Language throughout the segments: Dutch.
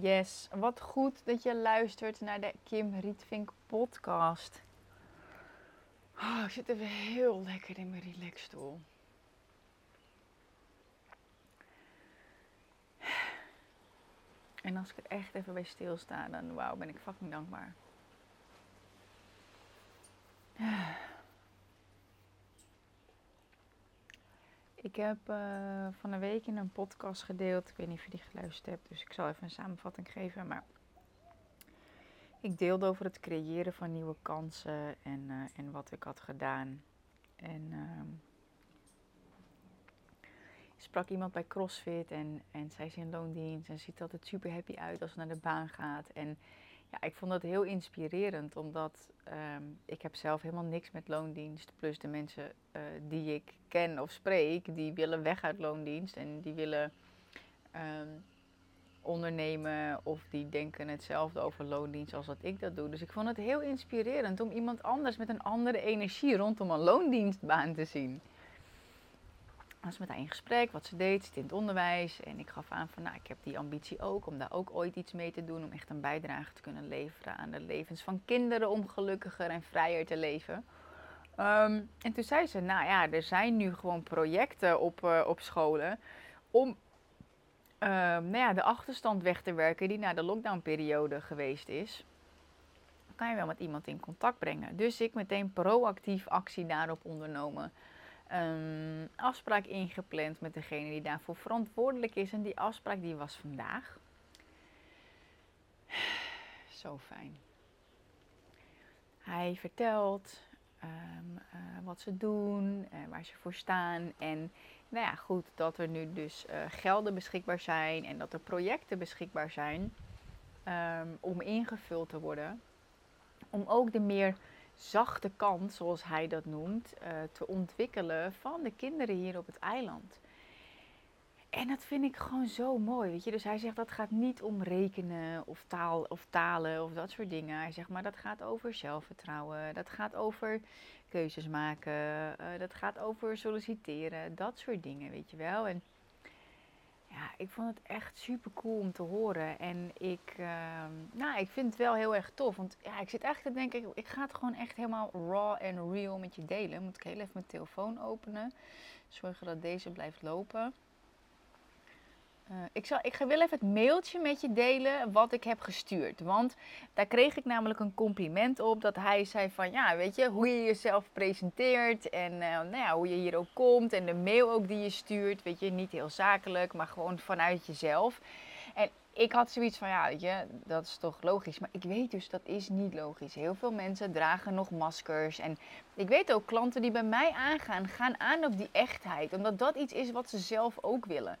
Yes, wat goed dat je luistert naar de Kim Rietvink podcast. Oh, ik zit even heel lekker in mijn relaxstoel. En als ik er echt even bij stilsta, dan wauw, ben ik fucking dankbaar. Ik heb uh, van een week in een podcast gedeeld. Ik weet niet of je die geluisterd hebt, dus ik zal even een samenvatting geven. Maar ik deelde over het creëren van nieuwe kansen en, uh, en wat ik had gedaan. En uh, sprak iemand bij CrossFit en, en zij is in loondienst en ziet altijd super happy uit als ze naar de baan gaat. En ja, ik vond dat heel inspirerend, omdat um, ik heb zelf helemaal niks met loondienst. Plus de mensen uh, die ik ken of spreek, die willen weg uit loondienst en die willen um, ondernemen of die denken hetzelfde over loondienst als dat ik dat doe. Dus ik vond het heel inspirerend om iemand anders met een andere energie rondom een loondienstbaan te zien was met haar in gesprek, wat ze deed, zit in het onderwijs. En ik gaf aan van, nou, ik heb die ambitie ook, om daar ook ooit iets mee te doen. Om echt een bijdrage te kunnen leveren aan de levens van kinderen, om gelukkiger en vrijer te leven. Um, en toen zei ze, nou ja, er zijn nu gewoon projecten op, uh, op scholen om uh, nou ja, de achterstand weg te werken die na de lockdownperiode geweest is. Dan kan je wel met iemand in contact brengen. Dus ik meteen proactief actie daarop ondernomen um, afspraak ingepland met degene die daarvoor verantwoordelijk is. En die afspraak die was vandaag. Zo fijn. Hij vertelt um, uh, wat ze doen, uh, waar ze voor staan. En nou ja, goed, dat er nu dus uh, gelden beschikbaar zijn en dat er projecten beschikbaar zijn um, om ingevuld te worden. Om ook de meer zachte kant, zoals hij dat noemt, uh, te ontwikkelen van de kinderen hier op het eiland. En dat vind ik gewoon zo mooi, weet je. Dus hij zegt dat gaat niet om rekenen of, taal, of talen of dat soort dingen. Hij zegt maar dat gaat over zelfvertrouwen, dat gaat over keuzes maken, uh, dat gaat over solliciteren, dat soort dingen, weet je wel. En ja, ik vond het echt super cool om te horen. En ik, uh, nou, ik vind het wel heel erg tof. Want ja, ik zit eigenlijk te denken, ik, ik ga het gewoon echt helemaal raw en real met je delen. Moet ik heel even mijn telefoon openen. Zorgen dat deze blijft lopen. Uh, ik, zal, ik wil even het mailtje met je delen wat ik heb gestuurd. Want daar kreeg ik namelijk een compliment op. Dat hij zei van, ja, weet je, hoe je jezelf presenteert. En uh, nou ja, hoe je hier ook komt. En de mail ook die je stuurt. Weet je, niet heel zakelijk, maar gewoon vanuit jezelf. En ik had zoiets van, ja, weet je, dat is toch logisch. Maar ik weet dus, dat is niet logisch. Heel veel mensen dragen nog maskers. En ik weet ook, klanten die bij mij aangaan, gaan aan op die echtheid. Omdat dat iets is wat ze zelf ook willen.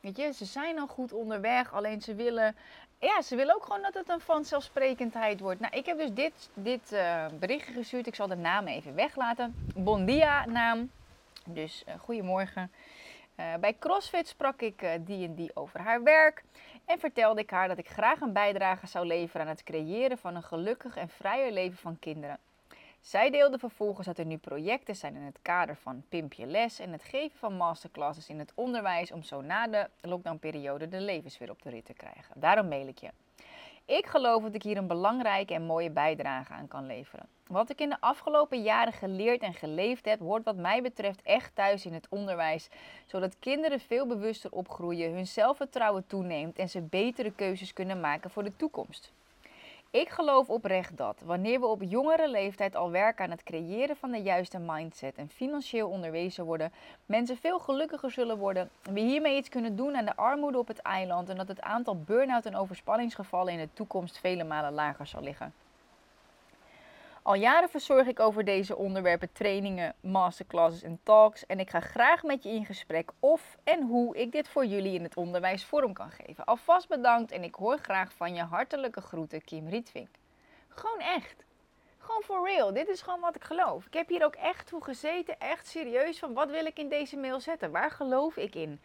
Weet je, ze zijn al goed onderweg, alleen ze willen, ja, ze willen ook gewoon dat het een vanzelfsprekendheid wordt. Nou, ik heb dus dit, dit uh, berichtje gestuurd. Ik zal de naam even weglaten. Bondia naam. Dus uh, goedemorgen. Uh, bij CrossFit sprak ik die en die over haar werk en vertelde ik haar dat ik graag een bijdrage zou leveren aan het creëren van een gelukkig en vrijer leven van kinderen. Zij deelde vervolgens dat er nu projecten zijn in het kader van Pimpje Les en het geven van masterclasses in het onderwijs om zo na de lockdownperiode de levens weer op de rit te krijgen. Daarom mail ik je. Ik geloof dat ik hier een belangrijke en mooie bijdrage aan kan leveren. Wat ik in de afgelopen jaren geleerd en geleefd heb, hoort wat mij betreft echt thuis in het onderwijs, zodat kinderen veel bewuster opgroeien, hun zelfvertrouwen toeneemt en ze betere keuzes kunnen maken voor de toekomst. Ik geloof oprecht dat wanneer we op jongere leeftijd al werken aan het creëren van de juiste mindset en financieel onderwezen worden, mensen veel gelukkiger zullen worden. En we hiermee iets kunnen doen aan de armoede op het eiland en dat het aantal burn-out en overspanningsgevallen in de toekomst vele malen lager zal liggen. Al jaren verzorg ik over deze onderwerpen trainingen, masterclasses en talks. En ik ga graag met je in gesprek of en hoe ik dit voor jullie in het onderwijs vorm kan geven. Alvast bedankt en ik hoor graag van je hartelijke groeten, Kim Rietvink. Gewoon echt. Gewoon for real. Dit is gewoon wat ik geloof. Ik heb hier ook echt toe gezeten, echt serieus van wat wil ik in deze mail zetten? Waar geloof ik in?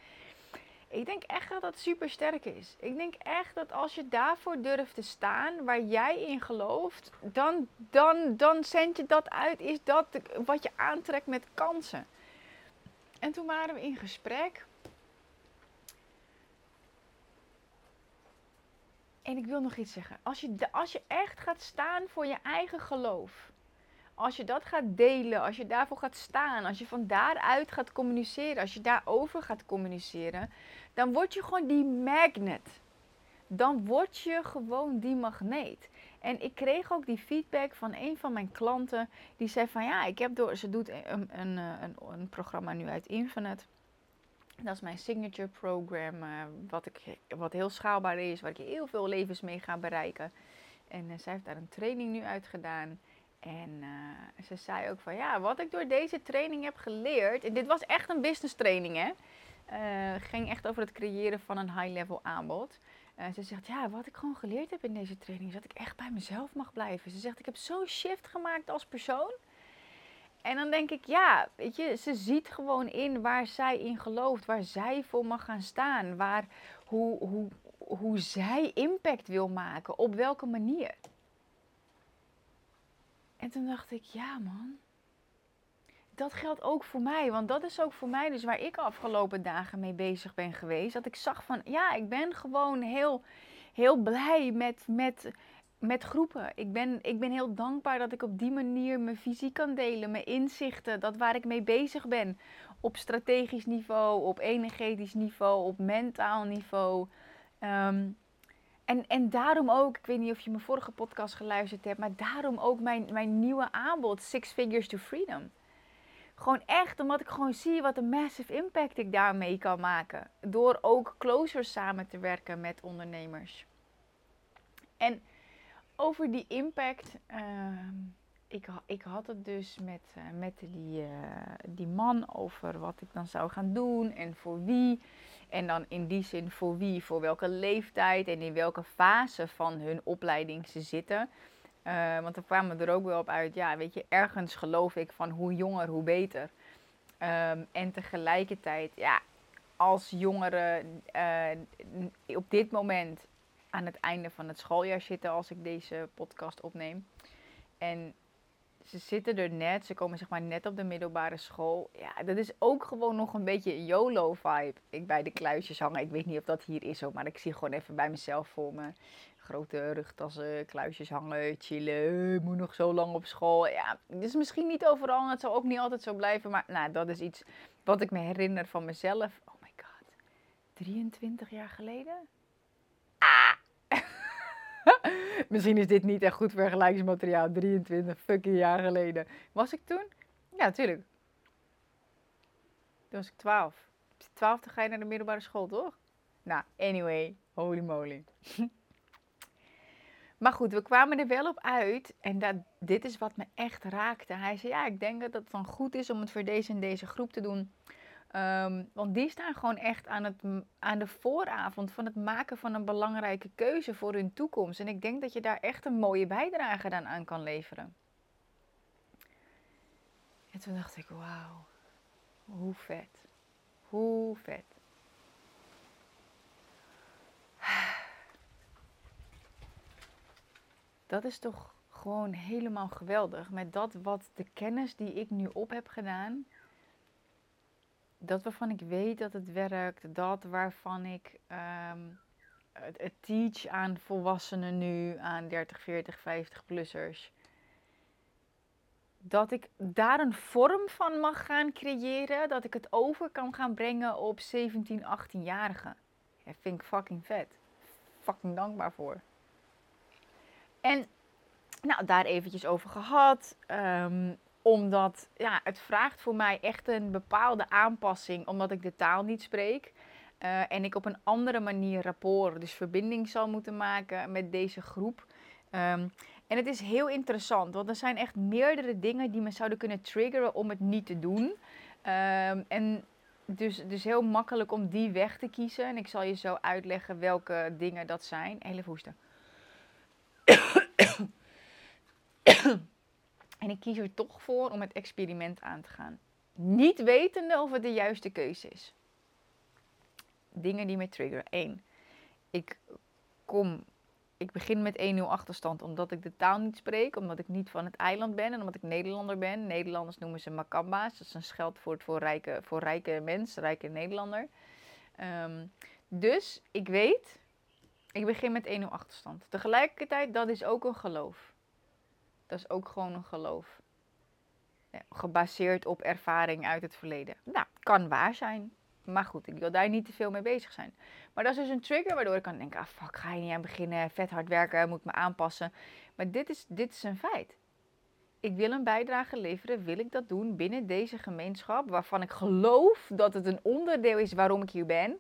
Ik denk echt dat dat super sterk is. Ik denk echt dat als je daarvoor durft te staan, waar jij in gelooft, dan, dan, dan zend je dat uit. Is dat wat je aantrekt met kansen? En toen waren we in gesprek. en ik wil nog iets zeggen. Als je, als je echt gaat staan voor je eigen geloof. Als je dat gaat delen, als je daarvoor gaat staan, als je van daaruit gaat communiceren, als je daarover gaat communiceren, dan word je gewoon die magnet. Dan word je gewoon die magneet. En ik kreeg ook die feedback van een van mijn klanten. Die zei van ja, ik heb door. Ze doet een, een, een, een programma nu uit Infinite. Dat is mijn signature program, uh, wat, ik, wat heel schaalbaar is, waar ik heel veel levens mee ga bereiken. En uh, zij heeft daar een training nu uit gedaan. En ze zei ook van ja, wat ik door deze training heb geleerd. En dit was echt een business training, hè? Ging echt over het creëren van een high-level aanbod. ze zegt ja, wat ik gewoon geleerd heb in deze training is dat ik echt bij mezelf mag blijven. Ze zegt ik heb zo'n shift gemaakt als persoon. En dan denk ik, ja, weet je, ze ziet gewoon in waar zij in gelooft, waar zij voor mag gaan staan, waar, hoe, hoe, hoe zij impact wil maken, op welke manier. En toen dacht ik, ja man, dat geldt ook voor mij, want dat is ook voor mij dus waar ik afgelopen dagen mee bezig ben geweest. Dat ik zag van, ja, ik ben gewoon heel, heel blij met, met met groepen. Ik ben, ik ben heel dankbaar dat ik op die manier mijn visie kan delen, mijn inzichten, dat waar ik mee bezig ben. Op strategisch niveau, op energetisch niveau, op mentaal niveau. Ehm, en, en daarom ook, ik weet niet of je mijn vorige podcast geluisterd hebt, maar daarom ook mijn, mijn nieuwe aanbod, Six Figures to Freedom. Gewoon echt omdat ik gewoon zie wat een massive impact ik daarmee kan maken. Door ook closer samen te werken met ondernemers. En over die impact. Ehm, ik, ik had het dus met, uh, met die, uh, die man over wat ik dan zou gaan doen en voor wie. En dan in die zin voor wie, voor welke leeftijd en in welke fase van hun opleiding ze zitten. Uh, want dan kwamen we er ook wel op uit, ja, weet je, ergens geloof ik van hoe jonger, hoe beter. Um, en tegelijkertijd, ja, als jongeren op dit moment aan het einde van het schooljaar zitten als ik deze podcast opneem. En ze zitten er net, ze komen zeg maar net op de middelbare school. Ja, dat is ook gewoon nog een beetje YOLO-vibe. Ik bij de kluisjes hangen. Ik weet niet of dat hier is ook, maar ik zie gewoon even bij mezelf voor me. Grote rugtassen, kluisjes hangen, chillen. Moet nog zo lang op school. Ja, het is misschien niet overal en het zal ook niet altijd zo blijven. Maar nou, dat is iets wat ik me herinner van mezelf. Oh my god, 23 jaar geleden? Misschien is dit niet echt goed vergelijkingsmateriaal. 23 fucking jaar geleden. Was ik toen? Ja, natuurlijk. Toen was ik 12. 12 dan ga je naar de middelbare school, toch? Nou, anyway. Holy moly. maar goed, we kwamen er wel op uit. En dat, dit is wat me echt raakte. Hij zei, ja, ik denk dat het dan goed is om het voor deze en deze groep te doen. Um, want die staan gewoon echt aan, het, aan de vooravond van het maken van een belangrijke keuze voor hun toekomst. En ik denk dat je daar echt een mooie bijdrage aan kan leveren. En toen dacht ik, wauw, hoe vet. Hoe vet. Dat is toch gewoon helemaal geweldig. Met dat wat de kennis die ik nu op heb gedaan dat waarvan ik weet dat het werkt, dat waarvan ik ehm, het, teach aan volwassenen nu, aan 30, 40, 50 plussers. Dat ik daar een vorm van mag gaan creëren, dat ik het over kan gaan brengen op 17, 18-jarigen. Dat vind ik fucking vet. Fucking dankbaar voor. En nou, daar eventjes over gehad. Um, omdat ja, het vraagt voor mij echt een bepaalde aanpassing, omdat ik de taal niet spreek. Uh, en ik op een andere manier rapport, dus verbinding zal moeten maken met deze groep. Um, en het is heel interessant, want er zijn echt meerdere dingen die me zouden kunnen triggeren om het niet te doen. Um, en dus, dus heel makkelijk om die weg te kiezen. En ik zal je zo uitleggen welke dingen dat zijn. Hele hoesten. En ik kies er toch voor om het experiment aan te gaan. Niet wetende of het de juiste keuze is. Dingen die me triggeren. 1. Ik kom. Ik begin met 1-0 achterstand omdat ik de taal niet spreek, omdat ik niet van het eiland ben en omdat ik Nederlander ben. Nederlanders noemen ze Makamba's. Dat is een scheldwoord voor rijke, voor rijke mens, rijke Nederlander. Um, dus ik weet, Ik begin met 1-0 achterstand. Tegelijkertijd, dat is ook een geloof. Dat is ook gewoon een geloof. Ja, gebaseerd op ervaring uit het verleden. Nou, kan waar zijn. Maar goed, ik wil daar niet te veel mee bezig zijn. Maar dat is dus een trigger waardoor ik kan denken: ah fuck, ga je niet aan beginnen, vet hard werken, moet me aanpassen. Maar dit is, dit is een feit. Ik wil een bijdrage leveren, wil ik dat doen binnen deze gemeenschap, waarvan ik geloof dat het een onderdeel is waarom ik hier ben.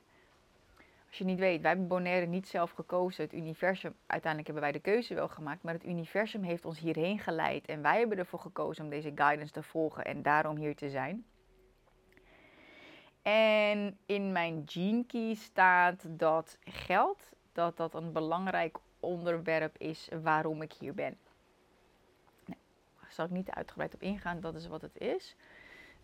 Als je niet weet, wij hebben Bonaire niet zelf gekozen. Het universum, uiteindelijk hebben wij de keuze wel gemaakt, maar het universum heeft ons hierheen geleid. En wij hebben ervoor gekozen om deze guidance te volgen en daarom hier te zijn. En in mijn gene key staat dat geld, dat dat een belangrijk onderwerp is waarom ik hier ben. Nou, daar zal ik niet uitgebreid op ingaan, dat is wat het is.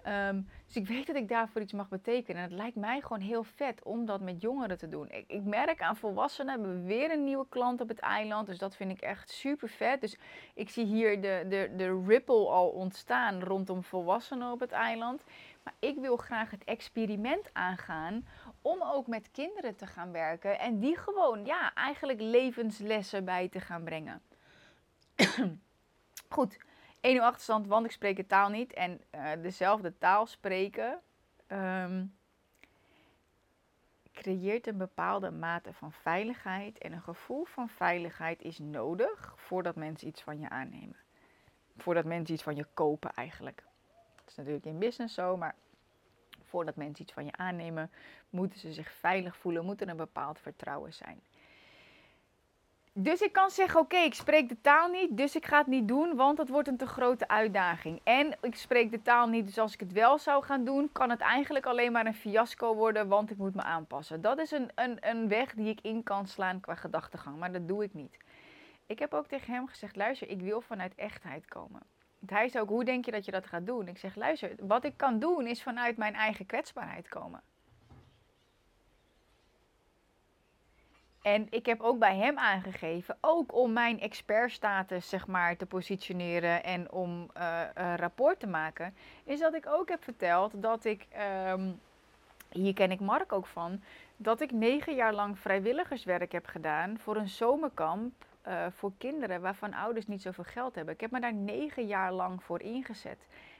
Ehm, dus ik weet dat ik daarvoor iets mag betekenen. En het lijkt mij gewoon heel vet om dat met jongeren te doen. Ik, ik, merk aan volwassenen hebben we weer een nieuwe klant op het eiland. Dus dat vind ik echt super vet. Dus ik zie hier de, de, de ripple al ontstaan rondom volwassenen op het eiland. Maar ik wil graag het experiment aangaan om ook met kinderen te gaan werken. En die gewoon, ja, eigenlijk levenslessen bij te gaan brengen. Goed, 1 uur achterstand, want ik spreek de taal niet. En uh, dezelfde taal spreken um, creëert een bepaalde mate van veiligheid. En een gevoel van veiligheid is nodig voordat mensen iets van je aannemen. Voordat mensen iets van je kopen eigenlijk. Dat is natuurlijk in business zo, maar voordat mensen iets van je aannemen, moeten ze zich veilig voelen, moet er een bepaald vertrouwen zijn. Dus ik kan zeggen, oké, ik spreek de taal niet, dus ik ga het niet doen, want het wordt een te grote uitdaging. En ik spreek de taal niet, dus als ik het wel zou gaan doen, kan het eigenlijk alleen maar een fiasco worden, want ik moet me aanpassen. Dat is een, een, een weg die ik in kan slaan qua gedachtegang, maar dat doe ik niet. Ik heb ook tegen hem gezegd, luister, ik wil vanuit echtheid komen. Hij zei ook, hoe denk je dat je dat gaat doen? Ik zeg, luister, wat ik kan doen is vanuit mijn eigen kwetsbaarheid komen. En ik heb ook bij hem aangegeven, ook om mijn expertstatus zeg maar te positioneren en om uh, rapport te maken, is dat ik ook heb verteld dat ik, um, hier ken ik Mark ook van, dat ik negen jaar lang vrijwilligerswerk heb gedaan voor een zomerkamp uh, voor kinderen waarvan ouders niet zoveel geld hebben. Ik heb me daar negen jaar lang voor ingezet.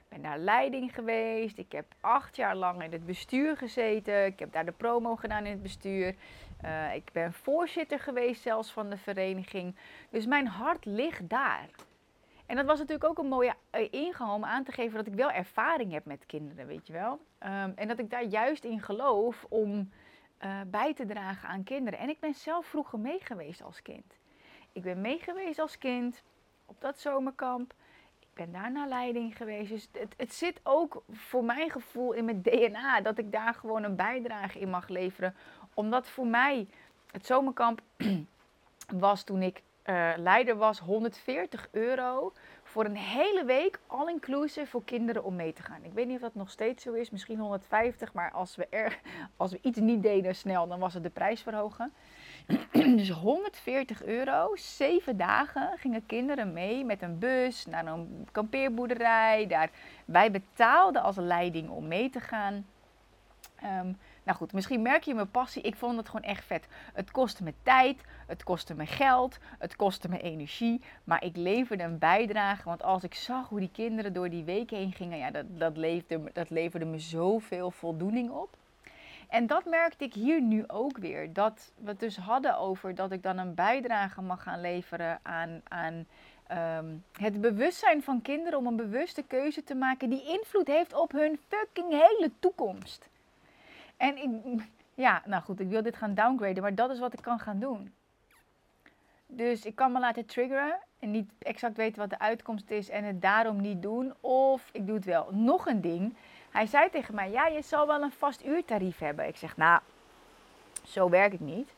Ben daar leiding geweest. Ik heb acht jaar lang in het bestuur gezeten. Ik heb daar de promo gedaan in het bestuur. Uh, ik ben voorzitter geweest zelfs van de vereniging. Dus mijn hart ligt daar. En dat was natuurlijk ook een mooie uh, ingang om aan te geven dat ik wel ervaring heb met kinderen, weet je wel. Um, en dat ik daar juist in geloof om uh, bij te dragen aan kinderen. En ik ben zelf vroeger mee geweest als kind. Ik ben meegeweest als kind op dat zomerkamp. Ben daar naar leiding geweest. Dus het, het zit ook voor mijn gevoel in mijn DNA dat ik daar gewoon een bijdrage in mag leveren. Omdat voor mij het zomerkamp was toen ik uh, leider was 140 euro voor een hele week all inclusive voor kinderen om mee te gaan. Ik weet niet of dat nog steeds zo is, misschien 150, maar als we, er, als we iets niet deden snel, dan was het de prijs verhogen. dus 140 euro, zeven dagen gingen kinderen mee met een bus naar een kampeerboerderij. Daar, wij betaalden als leiding om mee te gaan. Um, nou goed, misschien merk je mijn passie. Ik vond het gewoon echt vet. Het kostte me tijd, het kostte me geld, het kostte me energie. Maar ik leverde een bijdrage. Want als ik zag hoe die kinderen door die week heen gingen, ja, dat, dat, leverde, dat leverde me zoveel voldoening op. En dat merkte ik hier nu ook weer. Dat we het dus hadden over dat ik dan een bijdrage mag gaan leveren aan, aan um, het bewustzijn van kinderen om een bewuste keuze te maken die invloed heeft op hun fucking hele toekomst. En ik, ja, nou goed, ik wil dit gaan downgraden, maar dat is wat ik kan gaan doen. Dus ik kan me laten triggeren en niet exact weten wat de uitkomst is en het daarom niet doen. Of ik doe het wel. Nog een ding. Hij zei tegen mij, ja, je zal wel een vast uurtarief hebben. Ik zeg, nou, zo werk ik niet.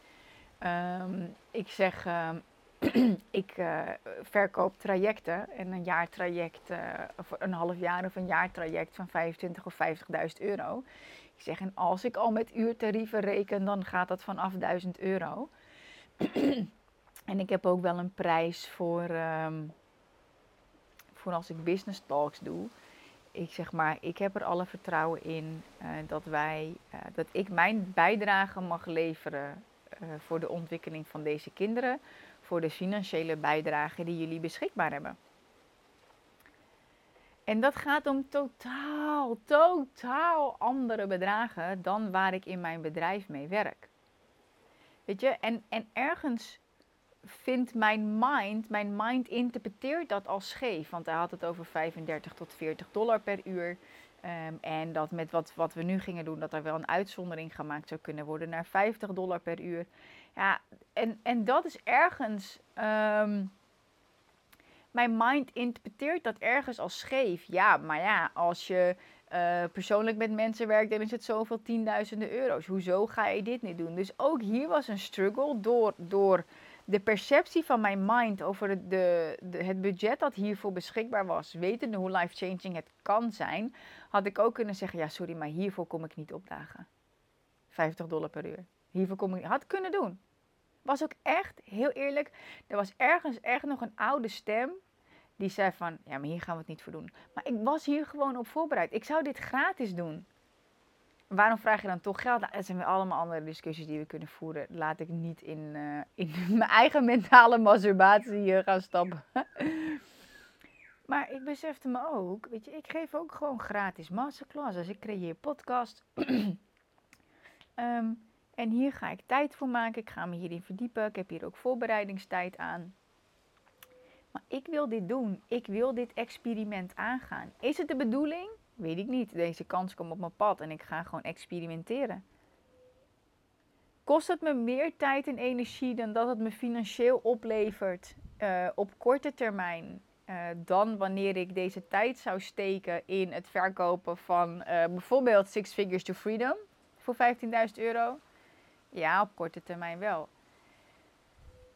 Um, ik zeg, um, ik uh, verkoop trajecten en een jaartraject, uh, of een half jaar of een jaartraject van 25 of 50.000 euro. Ik zeg, en als ik al met uurtarieven reken, dan gaat dat vanaf 1000 euro. en ik heb ook wel een prijs voor, um, voor als ik business talks doe ik zeg maar, ik heb er alle vertrouwen in uh, dat wij, uh, dat ik mijn bijdrage mag leveren eh, voor de ontwikkeling van deze kinderen, voor de financiële bijdrage die jullie beschikbaar hebben. En dat gaat om totaal, totaal andere bedragen dan waar ik in mijn bedrijf mee werk. Weet je, en, en ergens vindt mijn mind, mijn mind interpreteert dat als scheef. Want hij had het over 35 tot 40 dollar per uur. Ehm, en dat met wat, wat we nu gingen doen, dat er wel een uitzondering gemaakt zou kunnen worden naar 50 dollar per uur. Ja, en, en dat is ergens. Ehm, mijn mind interpreteert dat ergens als scheef. Ja, maar ja, als je uh, persoonlijk met mensen werkt, dan is het zoveel tienduizenden euro's. Hoezo ga je dit niet doen? Dus ook hier was een struggle door, door de perceptie van mijn mind over de, de, het budget dat hiervoor beschikbaar was, wetende hoe life-changing het kan zijn, had ik ook kunnen zeggen: ja, sorry, maar hiervoor kom ik niet opdagen. 50 dollar per uur. Hiervoor kom ik. Had kunnen doen. Was ook echt, heel eerlijk, er was ergens echt nog een oude stem die zei van, ja, maar hier gaan we het niet voor doen. Maar ik was hier gewoon op voorbereid. Ik zou dit gratis doen. Waarom vraag je dan toch geld? Nou, dat zijn weer allemaal andere discussies die we kunnen voeren. Laat ik niet in, uh, in mijn eigen mentale masturbatie uh, gaan stappen. maar ik besefte me ook, weet je, ik geef ook gewoon gratis masterclasses. Ik creëer podcast. um, en hier ga ik tijd voor maken. Ik ga me hierin verdiepen. Ik heb hier ook voorbereidingstijd aan. Maar ik wil dit doen. Ik wil dit experiment aangaan. Is het de bedoeling? Weet ik niet. Deze kans komt op mijn pad en ik ga gewoon experimenteren. Kost het me meer tijd en energie dan dat het me financieel oplevert uh, op korte termijn? Uh, dan wanneer ik deze tijd zou steken in het verkopen van uh, bijvoorbeeld Six Figures to Freedom voor 15.000 euro? Ja, op korte termijn wel.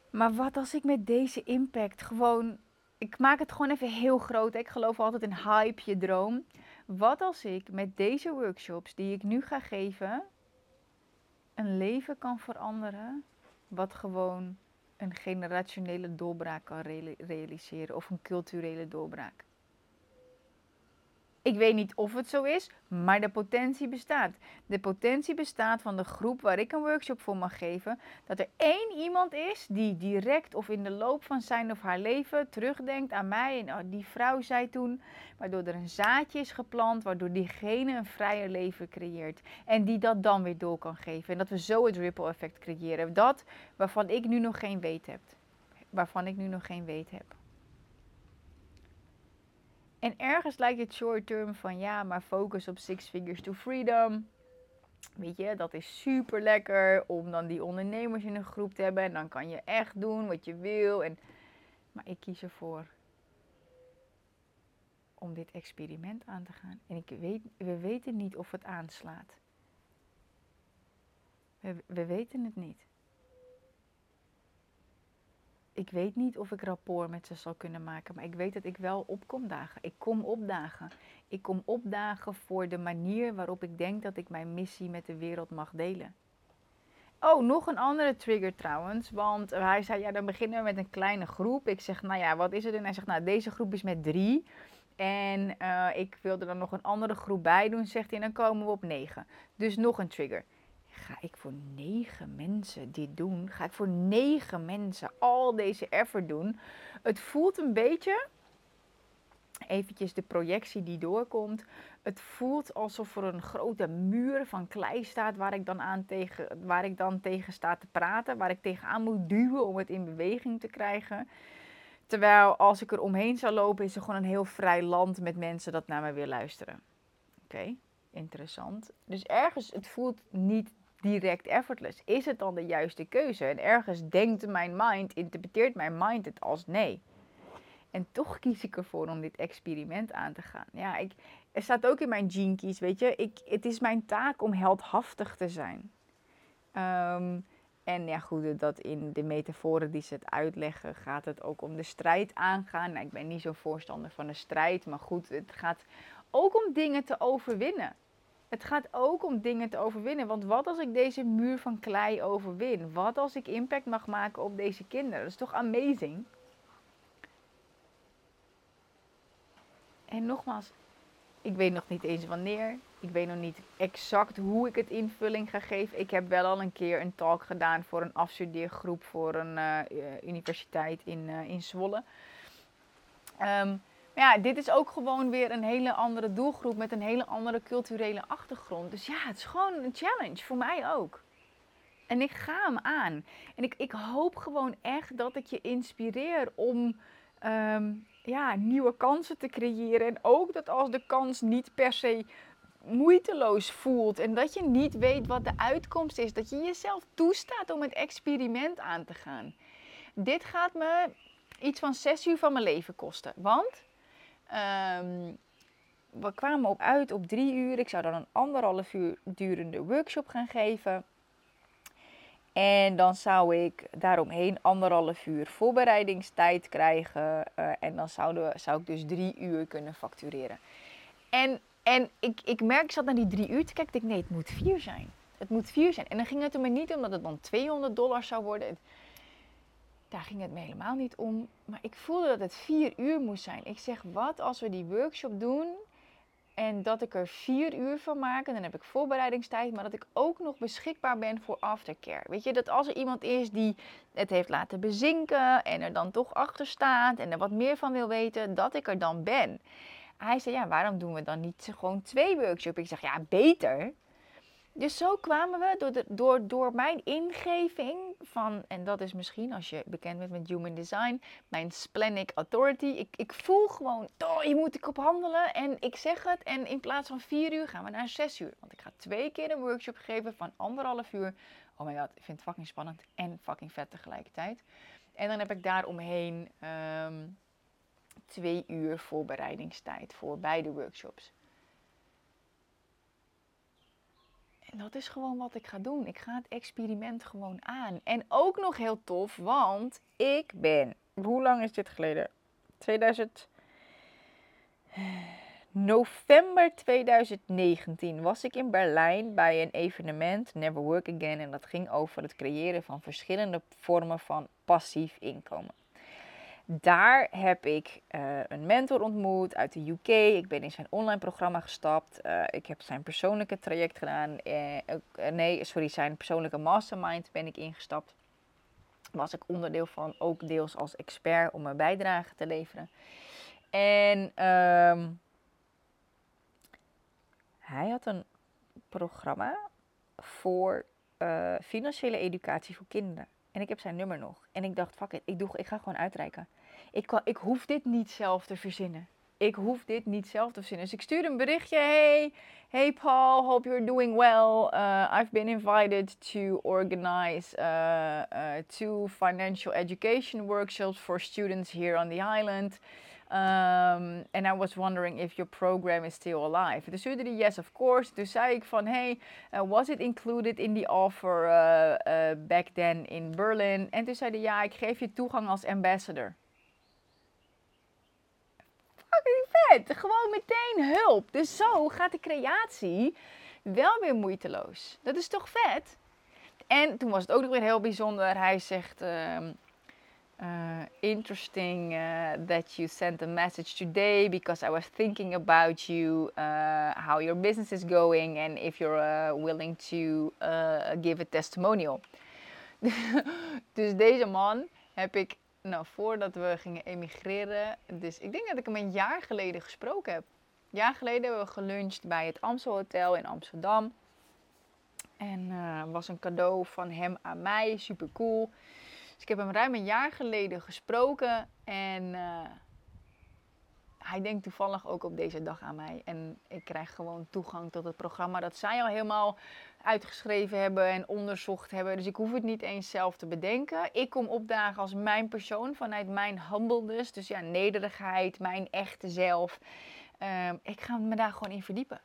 Maar wat als ik met deze impact gewoon. Ik maak het gewoon even heel groot. Ik geloof altijd in hype, je droom. Wat als ik met deze workshops die ik nu ga geven. een leven kan veranderen. wat gewoon een generationele doorbraak kan realiseren. of een culturele doorbraak. Ik weet niet of het zo is, maar de potentie bestaat. De potentie bestaat van de groep waar ik een workshop voor mag geven. Dat er één iemand is die direct of in de loop van zijn of haar leven terugdenkt aan mij. En die vrouw zei toen, waardoor er een zaadje is geplant, waardoor diegene een vrijer leven creëert. En die dat dan weer door kan geven. En dat we zo het ripple effect creëren. Dat waarvan ik nu nog geen weet heb. Waarvan ik nu nog geen weet heb. En ergens lijkt het short term van ja, maar focus op six figures to freedom. Weet je, dat is super lekker om dan die ondernemers in een groep te hebben. En dan kan je echt doen wat je wil. En, maar ik kies ervoor om dit experiment aan te gaan. En ik weet, we weten niet of het aanslaat. We, we weten het niet ik weet niet of ik rapport met ze zal kunnen maken, maar ik weet dat ik wel opkom dagen. Ik kom opdagen. Ik kom opdagen voor de manier waarop ik denk dat ik mijn missie met de wereld mag delen. Oh, nog een andere trigger trouwens. Want hij zei, ja, dan beginnen we met een kleine groep. Ik zeg, nou ja, wat is het? En hij zegt, nou, deze groep is met drie. En uh, ik wilde er nog een andere groep bij doen, zegt hij. En dan komen we op negen. Dus nog een trigger ga ik voor negen mensen dit doen? Ga ik voor negen mensen al deze effort doen? Het voelt een beetje, eventjes de projectie die doorkomt. Het voelt alsof er een grote muur van klei staat waar ik dan, aan tegen, waar ik dan tegen sta te praten. Waar ik tegenaan moet duwen om het in beweging te krijgen. Terwijl als ik er omheen zou lopen, is er gewoon een heel vrij land met mensen dat naar me wil luisteren. Oké, interessant. Dus ergens, het voelt niet direct effortless. Is het dan de juiste keuze? En ergens denkt mijn mind, interpreteert mijn mind het als nee. En toch kies ik ervoor om dit experiment aan te gaan. Ja, ik, er staat ook in mijn gene keys, weet je. Ik, het is mijn taak om heldhaftig te zijn. Ehm, en ja, goed, dat in de metaforen die ze het uitleggen, gaat het ook om de strijd aangaan. Nou, ik ben niet zo'n voorstander van de strijd, maar goed, het gaat ook om dingen te overwinnen. Het gaat ook om dingen te overwinnen. Want wat als ik deze muur van klei overwin? Wat als ik impact mag maken op deze kinderen? Dat is toch amazing? En nogmaals, ik weet nog niet eens wanneer. Ik weet nog niet exact hoe ik het invulling ga geven. Ik heb wel al een keer een talk gedaan voor een afstudeergroep voor een uh, universiteit in, uh, in Zwolle. Um, maar ja, dit is ook gewoon weer een hele andere doelgroep met een hele andere culturele achtergrond. Dus ja, het is gewoon een challenge voor mij ook. En ik ga hem aan. En ik, ik hoop gewoon echt dat ik je inspireer om um, ja, nieuwe kansen te creëren. En ook dat als de kans niet per se moeiteloos voelt en dat je niet weet wat de uitkomst is, dat je jezelf toestaat om het experiment aan te gaan. Dit gaat me iets van zes uur van mijn leven kosten. Want um, we kwamen op uit op drie uur. Ik zou dan een anderhalf uur durende workshop gaan geven. En dan zou ik daaromheen anderhalf uur voorbereidingstijd krijgen. Uh, en dan zouden zou ik dus drie uur kunnen factureren. En, en ik, ik merk, ik zat naar die drie uur te kijken. Ik denk, nee, het moet vier zijn. Het moet vier zijn. En dan ging het er maar niet om dat het dan 200 dollar zou worden. Daar ging het me helemaal niet om. Maar ik voelde dat het vier uur moest zijn. Ik zeg, wat als we die workshop doen en dat ik er vier uur van maak. En dan heb ik voorbereidingstijd. Maar dat ik ook nog beschikbaar ben voor aftercare. Weet je, dat als er iemand is die het heeft laten bezinken. En er dan toch achter staat. En er wat meer van wil weten. Dat ik er dan ben. Hij zei, ja, waarom doen we dan niet gewoon twee workshops? Ik zeg, ja, beter. Dus zo kwamen we door, door, door mijn ingeving van, en dat is misschien als je bekend bent met Human Design, mijn Splenic Authority. Ik, ik voel gewoon, oh, hier moet ik op handelen en ik zeg het. En in plaats van vier uur gaan we naar zes uur. Want ik ga twee keer een workshop geven van anderhalf uur. Oh my god, ik vind het fucking spannend en fucking vet tegelijkertijd. En dan heb ik daaromheen um, twee uur voorbereidingstijd voor beide workshops. En dat is gewoon wat ik ga doen. Ik ga het experiment gewoon aan. En ook nog heel tof, want ik ben. Hoe lang is dit geleden? 2000. November 2019 was ik in Berlijn bij een evenement, Never Work Again. En dat ging over het creëren van verschillende vormen van passief inkomen. Daar heb ik uh, een mentor ontmoet uit de UK. Ik ben in zijn online programma gestapt. Uh, ik heb zijn persoonlijke traject gedaan. Uh, nee, sorry, zijn persoonlijke mastermind ben ik ingestapt. Was ik onderdeel van, ook deels als expert om mijn bijdrage te leveren. En um, hij had een programma voor financiële educatie voor kinderen. En ik heb zijn nummer nog. En ik dacht, fuck it, ik, doe, ik ga gewoon uitreiken. Ik, ik hoef dit niet zelf te verzinnen. Ik hoef dit niet zelf te verzinnen. Dus ik stuurde een berichtje. Hey, hey Paul, hope you're doing well. Uh, I've been invited to organize uh, uh, two financial education workshops for students here on the island. Um, and I was wondering if your program is still alive. Toen stuurde hij yes, of course. Toen zei ik van, hey, uh, was it included in the offer uh, uh, back then in Berlin? En toen zei hij, ja, ik geef je toegang als ambassador. Fucking vet! Gewoon meteen hulp. Dus zo gaat de creatie wel weer moeiteloos. Dat is toch vet? En toen was het ook nog weer heel bijzonder. Hij zegt... Um, uh, interesting uh, that you sent a message today because I was thinking about you, uh, how your business is going, and if you're willing to give a testimonial. dus deze man heb ik, nou voordat we gingen emigreren, dus ik denk dat ik hem een jaar geleden gesproken heb. Een jaar geleden hebben we geluncht bij het Amstel Hotel in Amsterdam. En was een cadeau van hem aan mij, super cool. Dus ik heb hem ruim een jaar geleden gesproken en uh, hij denkt toevallig ook op deze dag aan mij. En ik krijg gewoon toegang tot het programma dat zij al helemaal uitgeschreven hebben en onderzocht hebben. Dus ik hoef het niet eens zelf te bedenken. Ik kom opdagen als mijn persoon vanuit mijn humbleness. Dus ja, nederigheid, mijn echte zelf. Uh, ik ga me daar gewoon in verdiepen.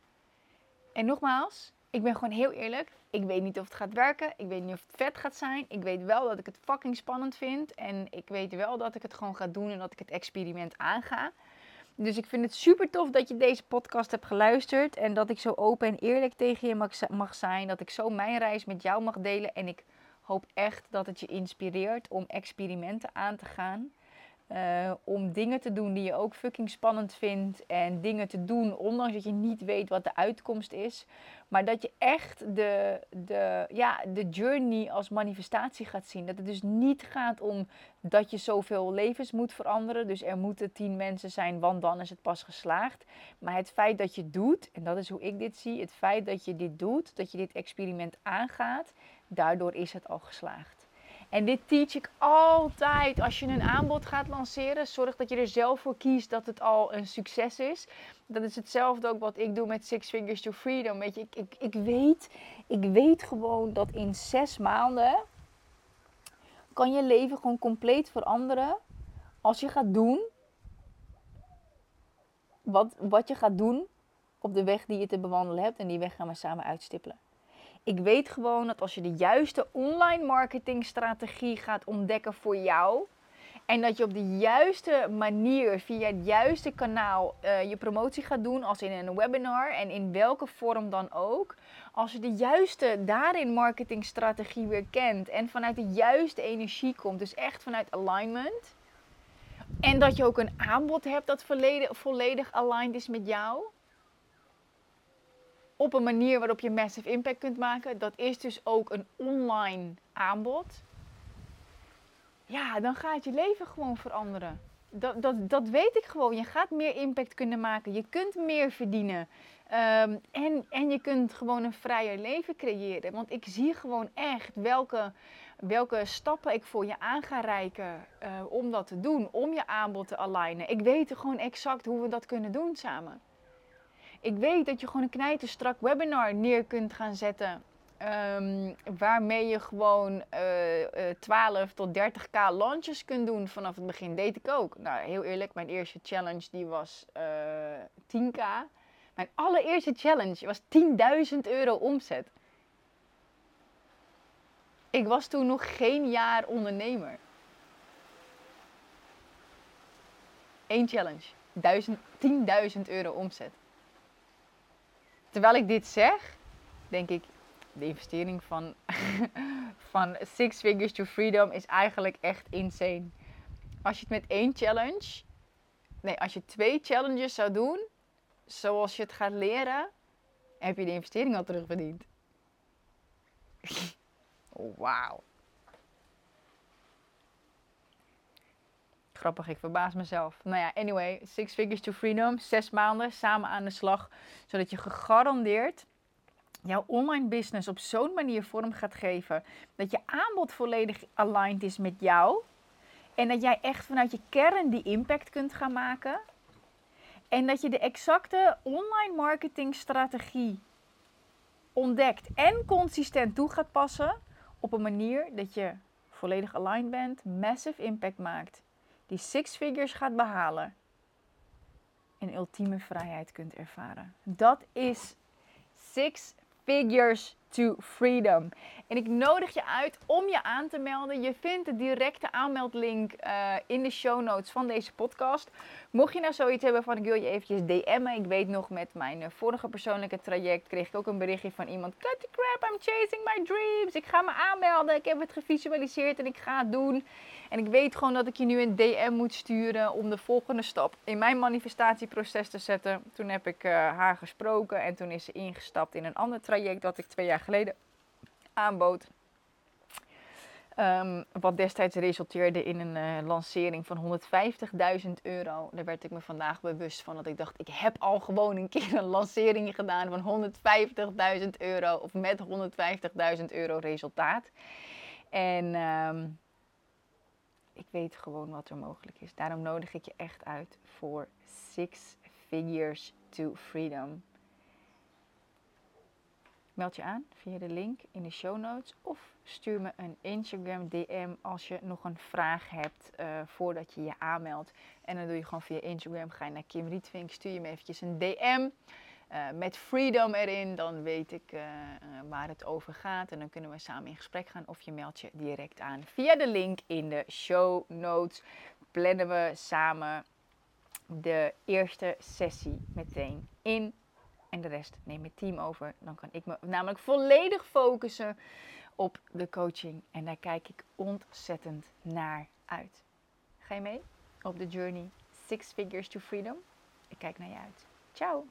En nogmaals, ik ben gewoon heel eerlijk. Ik weet niet of het gaat werken. Ik weet niet of het vet gaat zijn. Ik weet wel dat ik het fucking spannend vind. En ik weet wel dat ik het gewoon ga doen en dat ik het experiment aanga. Dus ik vind het super tof dat je deze podcast hebt geluisterd. En dat ik zo open en eerlijk tegen je mag, zijn. Dat ik zo mijn reis met jou mag delen. En ik hoop echt dat het je inspireert om experimenten aan te gaan. Eh, om dingen te doen die je ook fucking spannend vindt. En dingen te doen ondanks dat je niet weet wat de uitkomst is. Maar dat je echt de, de, ja, de journey als manifestatie gaat zien. Dat het dus niet gaat om dat je zoveel levens moet veranderen. Dus er moeten tien mensen zijn, want dan is het pas geslaagd. Maar het feit dat je doet, en dat is hoe ik dit zie. Het feit dat je dit doet, dat je dit experiment aangaat. Daardoor is het al geslaagd. En dit teach ik altijd. Als je een aanbod gaat lanceren, zorg dat je er zelf voor kiest dat het al een succes is. Dat is hetzelfde ook wat ik doe met Six Figures to Freedom. Weet je, ik, ik, ik, weet, ik weet gewoon dat in zes maanden kan je leven gewoon compleet veranderen. Als je gaat doen wat, wat je gaat doen op de weg die je te bewandelen hebt. En die weg gaan we samen uitstippelen. Ik weet gewoon dat als je de juiste online marketingstrategie gaat ontdekken voor jou. En dat je op de juiste manier, via het juiste kanaal, uh, je promotie gaat doen, als in een webinar en in welke vorm dan ook. Als je de juiste daarin marketingstrategie weer kent en vanuit de juiste energie komt, dus echt vanuit alignment. En dat je ook een aanbod hebt dat volledig aligned is met jou op een manier waarop je massive impact kunt maken. Dat is dus ook een online aanbod. Ja, dan gaat je leven gewoon veranderen. Dat, dat, dat weet ik gewoon. Je gaat meer impact kunnen maken. Je kunt meer verdienen. Ehm, en, en je kunt gewoon een vrijer leven creëren. Want ik zie gewoon echt welke, welke stappen ik voor je aan ga reiken uh, om dat te doen. Om je aanbod te alignen. Ik weet gewoon exact hoe we dat kunnen doen samen. Ik weet dat je gewoon een knijterstrak webinar neer kunt gaan zetten. Um, waarmee je gewoon uh, uh, 12 tot 30k launches kunt doen vanaf het begin. Deed ik ook. Nou, heel eerlijk, mijn eerste challenge die was uh, eh, 10k. Mijn allereerste challenge was 10.000 euro omzet. Ik was toen nog geen jaar ondernemer. Eén challenge. 10.000 euro omzet. Terwijl ik dit zeg, denk ik, de investering van, van Six Figures to Freedom is eigenlijk echt insane. Als je het met één challenge, nee, als je twee challenges zou doen, zoals je het gaat leren, heb je de investering al terugverdiend. Wauw. Grappig, ik verbaas mezelf. Nou ja, anyway, Six Figures to Freedom. Zes maanden samen aan de slag. Zodat je gegarandeerd jouw online business op zo'n manier vorm gaat geven. Dat je aanbod volledig aligned is met jou. En dat jij echt vanuit je kern die impact kunt gaan maken. En dat je de exacte online marketing strategie ontdekt en consistent toe gaat passen. Op een manier dat je volledig aligned bent, massive impact maakt die six figures gaat behalen en ultieme vrijheid kunt ervaren. Dat is six figures to freedom. En ik nodig je uit om je aan te melden. Je vindt de directe aanmeldlink uh, in de show notes van deze podcast. Mocht je nou zoiets hebben van ik wil je eventjes DM'en. Ik weet nog met mijn eh, vorige persoonlijke traject kreeg ik ook een berichtje van iemand. Cut the crap, I'm chasing my dreams. Ik ga me aanmelden. Ik heb het gevisualiseerd en ik ga het doen. En ik weet gewoon dat ik je nu een DM moet sturen om de volgende stap in mijn manifestatieproces te zetten. Toen heb ik uh, haar gesproken en toen is ze ingestapt in een ander traject dat ik twee jaar geleden aanbood. Um, wat destijds resulteerde in een uh, lancering van 150.000 euro. Daar werd ik me vandaag bewust van. Dat ik dacht, ik heb al gewoon een keer een lancering gedaan van 150.000 euro. Of met 150.000 euro resultaat. En um, ik weet gewoon wat er mogelijk is. Daarom nodig ik je echt uit voor Six Figures to Freedom. Meld je aan via de link in de show notes of stuur me een Instagram DM als je nog een vraag hebt uh, voordat je je aanmeldt. En dan doe je gewoon via Instagram, ga je naar Kim Rietvink, stuur je me eventjes een DM. Uh, met freedom erin, dan weet ik uh, waar het over gaat. En dan kunnen we samen in gesprek gaan of je meldt je direct aan. Via de link in de show notes plannen we samen de eerste sessie meteen in. En de rest neem het team over. Dan kan ik me namelijk volledig focussen op de coaching. En daar kijk ik ontzettend naar uit. Ga je mee? op de journey Six Figures to Freedom. Ik kijk naar je uit. Ciao!